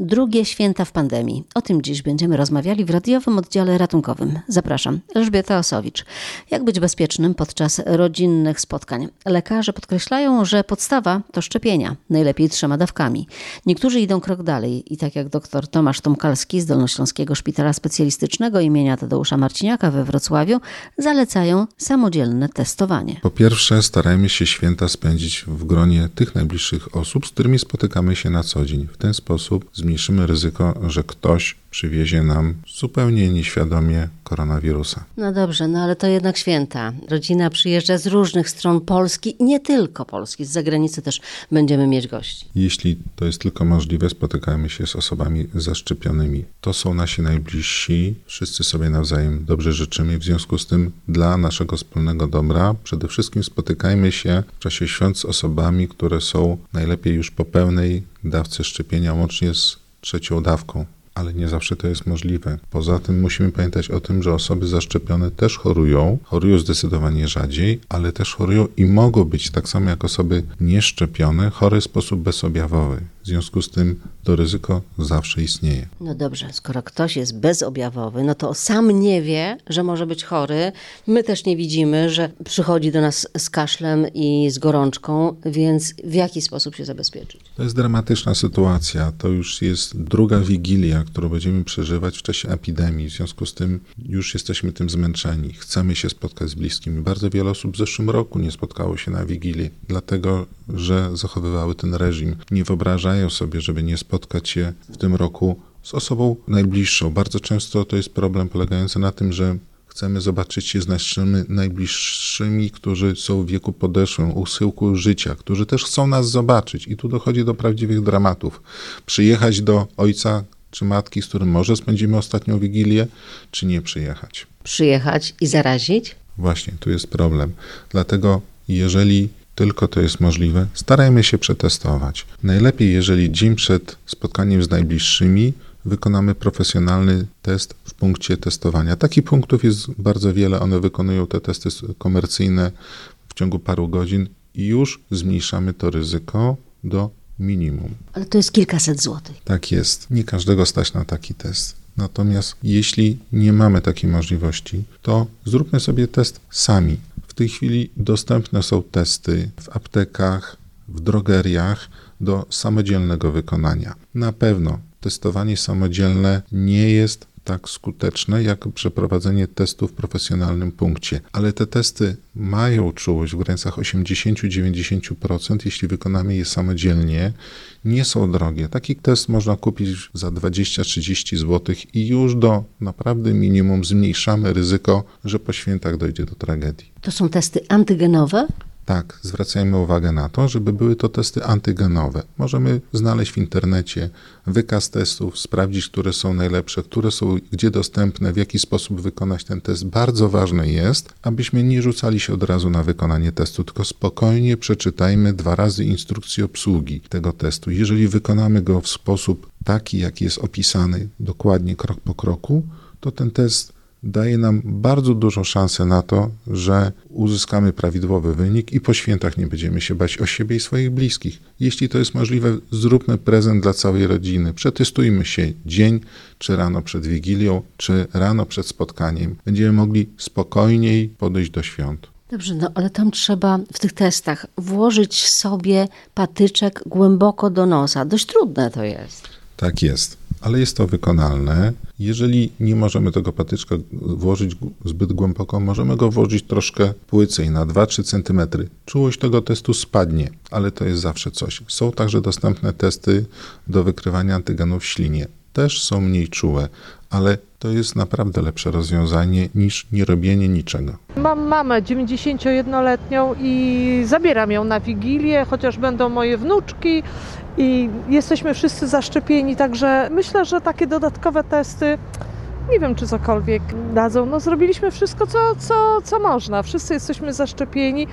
Drugie święta w pandemii. O tym dziś będziemy rozmawiali w radiowym oddziale ratunkowym. Zapraszam. Elżbieta Osowicz. Jak być bezpiecznym podczas rodzinnych spotkań? Lekarze podkreślają, że podstawa to szczepienia, najlepiej trzema dawkami. Niektórzy idą krok dalej i tak jak dr Tomasz Tomkalski z Dolnośląskiego Szpitala Specjalistycznego imienia Tadeusza Marciniaka we Wrocławiu zalecają samodzielne testowanie. Po pierwsze, starajmy się święta spędzić w gronie tych najbliższych osób, z którymi spotykamy się na co dzień. W ten sposób zmniejszymy ryzyko, że ktoś przywiezie nam zupełnie nieświadomie koronawirusa. No dobrze, no ale to jednak święta. Rodzina przyjeżdża z różnych stron Polski, nie tylko Polski, z zagranicy też będziemy mieć gości. Jeśli to jest tylko możliwe, spotykajmy się z osobami zaszczepionymi. To są nasi najbliżsi, wszyscy sobie nawzajem dobrze życzymy. W związku z tym, dla naszego wspólnego dobra, przede wszystkim spotykajmy się w czasie świąt z osobami, które są najlepiej już po pełnej dawce szczepienia, łącznie z trzecią dawką ale nie zawsze to jest możliwe. Poza tym musimy pamiętać o tym, że osoby zaszczepione też chorują, chorują zdecydowanie rzadziej, ale też chorują i mogą być, tak samo jak osoby nieszczepione, chore w sposób bezobjawowy. W związku z tym to ryzyko zawsze istnieje. No dobrze, skoro ktoś jest bezobjawowy, no to sam nie wie, że może być chory. My też nie widzimy, że przychodzi do nas z kaszlem i z gorączką, więc w jaki sposób się zabezpieczyć? To jest dramatyczna sytuacja. To już jest druga wigilia, którą będziemy przeżywać w czasie epidemii. W związku z tym już jesteśmy tym zmęczeni. Chcemy się spotkać z bliskimi. Bardzo wiele osób w zeszłym roku nie spotkało się na wigilii, dlatego że zachowywały ten reżim. Nie wyobrażają sobie, żeby nie spotkać się w tym roku z osobą najbliższą. Bardzo często to jest problem polegający na tym, że chcemy zobaczyć się z naszymi najbliższymi, którzy są w wieku podeszłym, u schyłku życia, którzy też chcą nas zobaczyć. I tu dochodzi do prawdziwych dramatów. Przyjechać do ojca czy matki, z którym może spędzimy ostatnią wigilię, czy nie przyjechać. Przyjechać i zarazić? Właśnie, tu jest problem. Dlatego, jeżeli tylko to jest możliwe, starajmy się przetestować. Najlepiej, jeżeli dzień przed spotkaniem z najbliższymi wykonamy profesjonalny test w punkcie testowania. Takich punktów jest bardzo wiele, one wykonują te testy komercyjne w ciągu paru godzin i już zmniejszamy to ryzyko do minimum. Ale to jest kilkaset złotych. Tak jest. Nie każdego stać na taki test. Natomiast jeśli nie mamy takiej możliwości, to zróbmy sobie test sami. W tej chwili dostępne są testy w aptekach, w drogeriach do samodzielnego wykonania. Na pewno testowanie samodzielne nie jest tak skuteczne jak przeprowadzenie testu w profesjonalnym punkcie. Ale te testy mają czułość w granicach 80-90%, jeśli wykonamy je samodzielnie. Nie są drogie. Taki test można kupić za 20-30 zł i już do naprawdę minimum zmniejszamy ryzyko, że po świętach dojdzie do tragedii. To są testy antygenowe? Tak, zwracajmy uwagę na to, żeby były to testy antygenowe. Możemy znaleźć w internecie wykaz testów, sprawdzić, które są najlepsze, które są gdzie dostępne, w jaki sposób wykonać ten test. Bardzo ważne jest, abyśmy nie rzucali się od razu na wykonanie testu, tylko spokojnie przeczytajmy dwa razy instrukcję obsługi tego testu. Jeżeli wykonamy go w sposób taki, jaki jest opisany dokładnie krok po kroku, to ten test daje nam bardzo dużą szansę na to, że uzyskamy prawidłowy wynik i po świętach nie będziemy się bać o siebie i swoich bliskich. Jeśli to jest możliwe, zróbmy prezent dla całej rodziny. Przetestujmy się dzień, czy rano przed Wigilią, czy rano przed spotkaniem. Będziemy mogli spokojniej podejść do świąt. Dobrze, no ale tam trzeba w tych testach włożyć sobie patyczek głęboko do nosa. Dość trudne to jest. Tak jest ale jest to wykonalne. Jeżeli nie możemy tego patyczka włożyć zbyt głęboko, możemy go włożyć troszkę płycej na 2-3 cm. Czułość tego testu spadnie, ale to jest zawsze coś. Są także dostępne testy do wykrywania antygenów w ślinie. Też są mniej czułe, ale to jest naprawdę lepsze rozwiązanie niż nie robienie niczego. Mam mamę 91-letnią i zabieram ją na wigilię, chociaż będą moje wnuczki i jesteśmy wszyscy zaszczepieni, także myślę, że takie dodatkowe testy nie wiem, czy cokolwiek dadzą. No, zrobiliśmy wszystko, co, co, co można. Wszyscy jesteśmy zaszczepieni.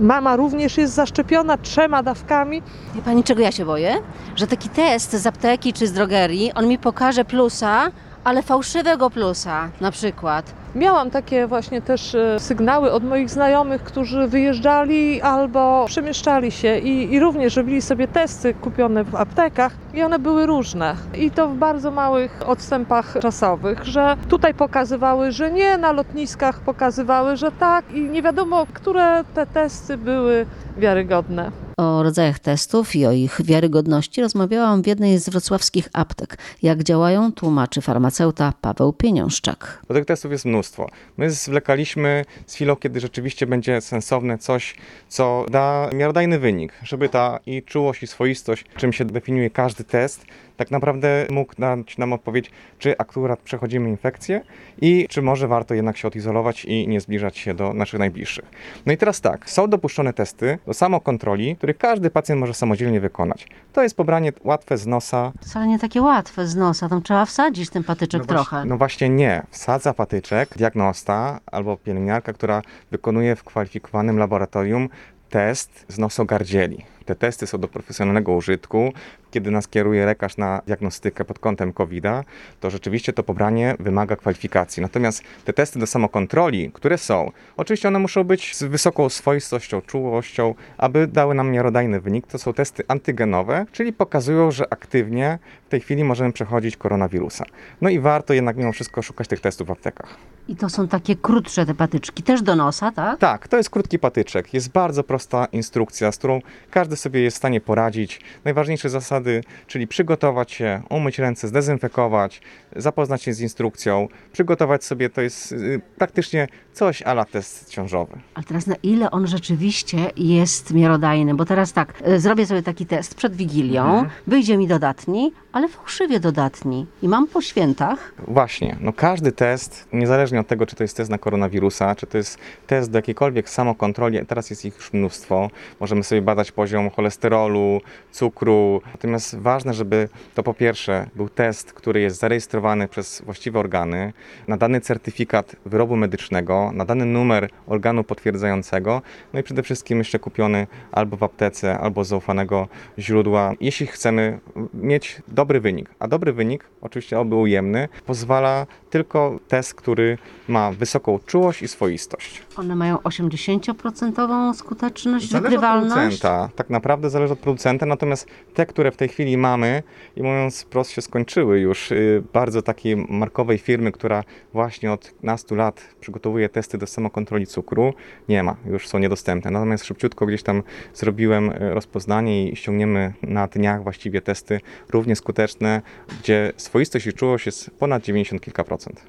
Mama również jest zaszczepiona trzema dawkami. Wie pani, czego ja się boję? Że taki test z apteki czy z drogerii, on mi pokaże plusa, Ale fałszywego plusa na przykład. Miałam takie właśnie też e, sygnały od moich znajomych, którzy wyjeżdżali albo przemieszczali się i, i również robili sobie testy kupione w aptekach i one były różne. I to w bardzo małych odstępach czasowych, że tutaj pokazywały, że nie, na lotniskach pokazywały, że tak i nie wiadomo, które te testy były wiarygodne. O rodzajach testów i o ich wiarygodności rozmawiałam w jednej z wrocławskich aptek. Jak działają, tłumaczy farmaceuta Paweł Pieniążczak. Bo tych testów jest mnóstwo. My zwlekaliśmy z chwilą, kiedy rzeczywiście będzie sensowne coś, co da miarodajny wynik, żeby ta i czułość, i swoistość, czym się definiuje każdy test, tak naprawdę mógł dać nam odpowiedź, czy akurat przechodzimy infekcję i czy może warto jednak się odizolować i nie zbliżać się do naszych najbliższych. No i teraz tak, są dopuszczone testy do samokontroli, które każdy pacjent może samodzielnie wykonać. To jest pobranie łatwe z nosa. Wcale nie takie łatwe z nosa, tam trzeba wsadzić ten patyczek no trochę. Właśnie, no właśnie nie. Wsadza patyczek diagnosta albo pielęgniarka, która wykonuje w kwalifikowanym laboratorium test z nosogardzieli. Te testy są do profesjonalnego użytku. Kiedy nas kieruje lekarz na diagnostykę pod kątem covid to rzeczywiście to pobranie wymaga kwalifikacji. Natomiast te testy do samokontroli, które są, oczywiście one muszą być z wysoką swoistością, czułością, aby dały nam miarodajny wynik. To są testy antygenowe, czyli pokazują, że aktywnie w tej chwili możemy przechodzić koronawirusa. No i warto jednak mimo wszystko szukać tych testów w aptekach. I to są takie krótsze te patyczki, też do nosa, tak? Tak, to jest krótki patyczek. Jest bardzo prosta instrukcja, z którą każdy sobie jest w stanie poradzić. Najważniejsze zasady, czyli przygotować się, umyć ręce, zdezynfekować, zapoznać się z instrukcją, przygotować sobie, to jest y, praktycznie coś ala test ciążowy. Ale teraz na ile on rzeczywiście jest miarodajny? Bo teraz tak, y, zrobię sobie taki test przed Wigilią, Mhm. wyjdzie mi dodatni, ale fałszywie dodatni. I mam po świętach. Właśnie, no każdy test, niezależnie od tego, czy to jest test na koronawirusa, czy to jest test do jakiejkolwiek samokontroli, teraz jest ich już mnóstwo. Możemy sobie badać poziom cholesterolu, cukru. Natomiast ważne, żeby to po pierwsze był test, który jest zarejestrowany przez właściwe organy, nadany certyfikat wyrobu medycznego, nadany numer organu potwierdzającego, no i przede wszystkim jeszcze kupiony albo w aptece, albo z zaufanego źródła. Jeśli chcemy mieć dobry wynik, a dobry wynik, oczywiście oby ujemny, pozwala tylko test, który ma wysoką czułość i swoistość. One mają 80% skuteczność, Zależy od wykrywalność. producenta, tak naprawdę zależy od producenta, natomiast te, które w tej chwili mamy i mówiąc wprost się skończyły już, y, bardzo takiej markowej firmy, która właśnie od 15 lat przygotowuje testy do samokontroli cukru, nie ma, już są niedostępne. Natomiast szybciutko gdzieś tam zrobiłem y, rozpoznanie i ściągniemy na dniach właściwie testy równie skuteczne, gdzie swoistość i czułość jest ponad 90 kilka procent.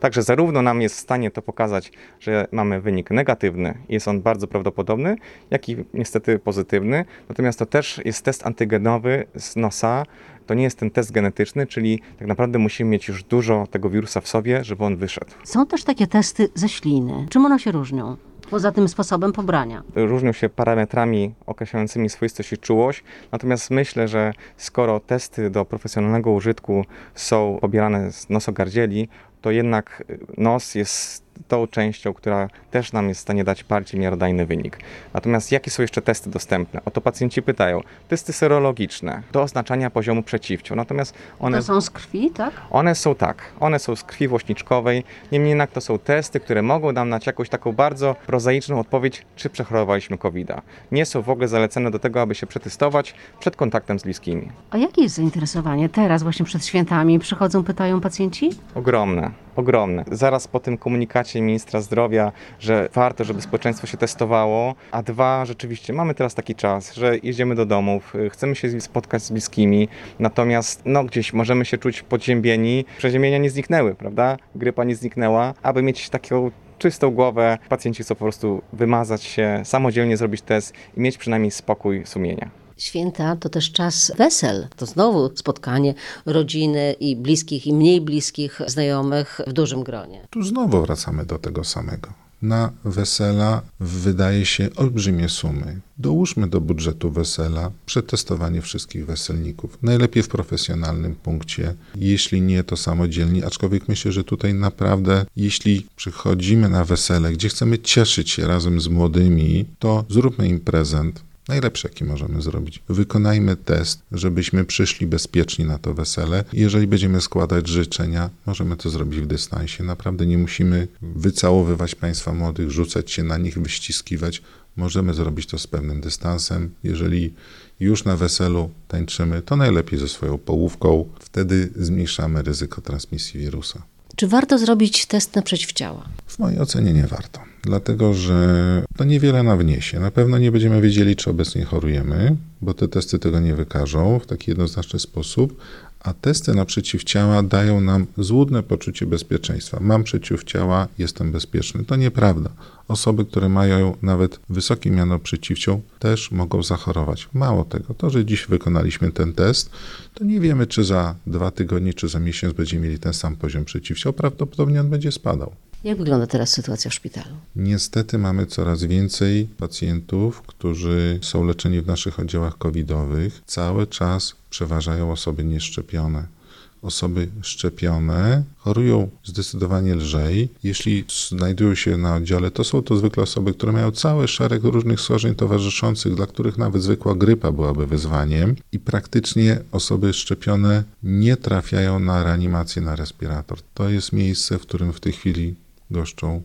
Także zarówno nam jest w stanie to pokazać, że mamy wynik negatywny jest on bardzo prawdopodobny, jak i niestety pozytywny. Natomiast to też jest test antygenowy z nosa. To nie jest ten test genetyczny, czyli tak naprawdę musimy mieć już dużo tego wirusa w sobie, żeby on wyszedł. Są też takie testy ze śliny. Czym one się różnią? Poza tym sposobem pobrania. różnią się parametrami określającymi swoistość i czułość. Natomiast myślę, że skoro testy do profesjonalnego użytku są pobierane z nosogardzieli, to jednak nos jest tą częścią, która też nam jest w stanie dać bardziej miarodajny wynik. Natomiast jakie są jeszcze testy dostępne? O to pacjenci pytają. Testy serologiczne do oznaczania poziomu przeciwciał. Natomiast one To są z krwi, tak? one są tak, one są z krwi włośniczkowej, niemniej jednak to są testy, które mogą nam dać jakąś taką bardzo prozaiczną odpowiedź, czy przechorowaliśmy covid -a. Nie są w ogóle zalecane do tego, aby się przetestować przed kontaktem z bliskimi. A jakie jest zainteresowanie teraz, właśnie przed świętami? Przychodzą, pytają pacjenci? Ogromne, ogromne. Zaraz po tym komunikacie ministra zdrowia, że warto, żeby społeczeństwo się testowało, a dwa, rzeczywiście mamy teraz taki czas, że jedziemy do domów, y, chcemy się spotkać z bliskimi, natomiast no gdzieś możemy się czuć podziębieni, przeziębienia nie zniknęły, prawda? Grypa nie zniknęła, aby mieć taką czystą głowę, pacjenci chcą po prostu wymazać się, samodzielnie zrobić test i mieć przynajmniej spokój sumienia. Święta to też czas wesel. To znowu spotkanie rodziny i bliskich, i mniej bliskich znajomych w dużym gronie. Tu znowu wracamy do tego samego. Na wesela wydaje się olbrzymie sumy. Dołóżmy do budżetu wesela przetestowanie wszystkich weselników. Najlepiej w profesjonalnym punkcie, jeśli nie to samodzielnie, aczkolwiek myślę, że tutaj naprawdę, jeśli przychodzimy na wesele, gdzie chcemy cieszyć się razem z młodymi, to zróbmy im prezent Najlepszy, jaki możemy zrobić. Wykonajmy test, żebyśmy przyszli bezpieczni na to wesele. Jeżeli będziemy składać życzenia, możemy to zrobić w dystansie. Naprawdę nie musimy wycałowywać państwa młodych, rzucać się na nich, wyściskiwać. Możemy zrobić to z pewnym dystansem. Jeżeli już na weselu tańczymy, to najlepiej ze swoją połówką. Wtedy zmniejszamy ryzyko transmisji wirusa. Czy warto zrobić test na przeciwciała? W mojej ocenie nie warto, dlatego że to niewiele nam wniesie. Na pewno nie będziemy wiedzieli, czy obecnie chorujemy, bo te testy tego nie wykażą w taki jednoznaczny sposób, a testy na przeciwciała dają nam złudne poczucie bezpieczeństwa. Mam przeciwciała, jestem bezpieczny. To nieprawda. Osoby, które mają nawet wysokie miano przeciwciał, też mogą zachorować. Mało tego, to, że dziś wykonaliśmy ten test, to nie wiemy, czy za dwa tygodnie, czy za miesiąc będziemy mieli ten sam poziom przeciwciał. Prawdopodobnie on będzie spadał. Jak wygląda teraz sytuacja w szpitalu? Niestety mamy coraz więcej pacjentów, którzy są leczeni w naszych oddziałach covidowych. Cały czas przeważają osoby nieszczepione. Osoby szczepione chorują zdecydowanie lżej. Jeśli znajdują się na oddziale, to są to zwykle osoby, które mają cały szereg różnych schorzeń towarzyszących, dla których nawet zwykła grypa byłaby wyzwaniem. I praktycznie osoby szczepione nie trafiają na reanimację na respirator. To jest miejsce, w którym w tej chwili goszczą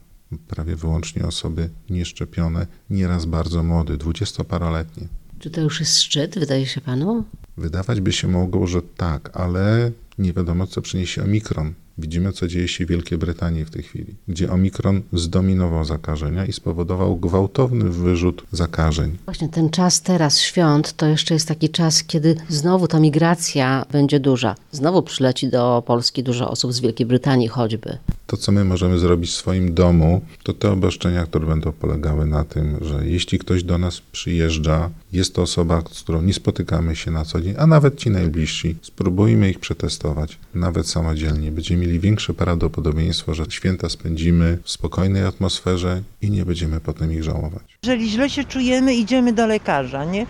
prawie wyłącznie osoby nieszczepione, nieraz bardzo młode, dwudziestoparoletnie. Czy to już jest szczyt, wydaje się panu? Wydawać by się mogło, że tak, ale nie wiadomo, co przyniesie omikron. Widzimy, co dzieje się w Wielkiej Brytanii w tej chwili, gdzie omikron zdominował zakażenia i spowodował gwałtowny wyrzut zakażeń. Właśnie ten czas teraz, świąt, to jeszcze jest taki czas, kiedy znowu ta migracja będzie duża. Znowu przyleci do Polski dużo osób z Wielkiej Brytanii choćby. To, co my możemy zrobić w swoim domu, to te obostrzenia, które będą polegały na tym, że jeśli ktoś do nas przyjeżdża, jest to osoba, z którą nie spotykamy się na co dzień, a nawet ci najbliżsi, spróbujmy ich przetestować, nawet samodzielnie. Będziemy mieli większe prawdopodobieństwo, że święta spędzimy w spokojnej atmosferze i nie będziemy potem ich żałować. Jeżeli źle się czujemy, idziemy do lekarza, nie?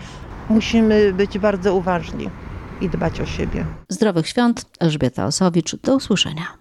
Musimy być bardzo uważni i dbać o siebie. Zdrowych świąt, Elżbieta Osowicz, do usłyszenia.